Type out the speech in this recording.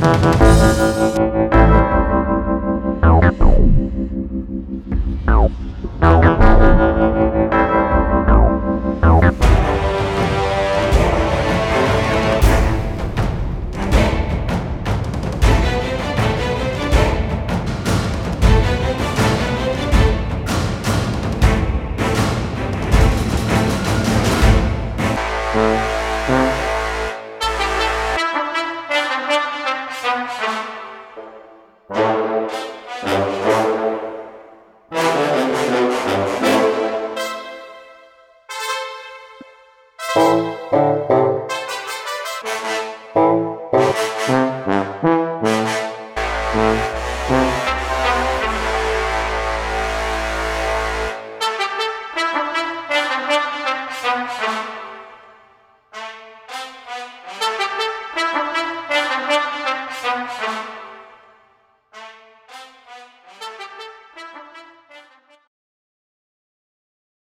Música